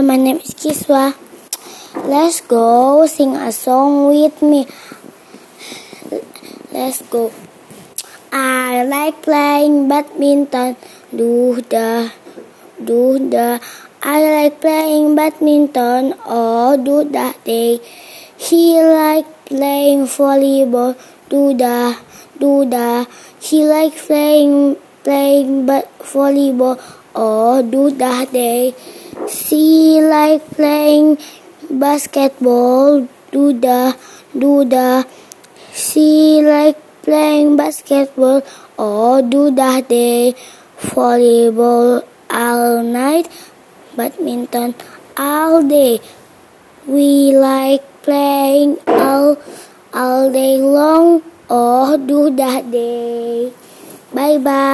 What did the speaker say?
My name is Kiswa. Let's go sing a song with me. Let's go. I like playing badminton. Do the, do the. I like playing badminton all do the day. He like playing volleyball. Do the, do the. He like playing playing but volleyball all do the day. She like playing basketball. Do the, do the. She like playing basketball all do the day. Volleyball all night. Badminton all day. We like playing all all day long do the day. Bye bye.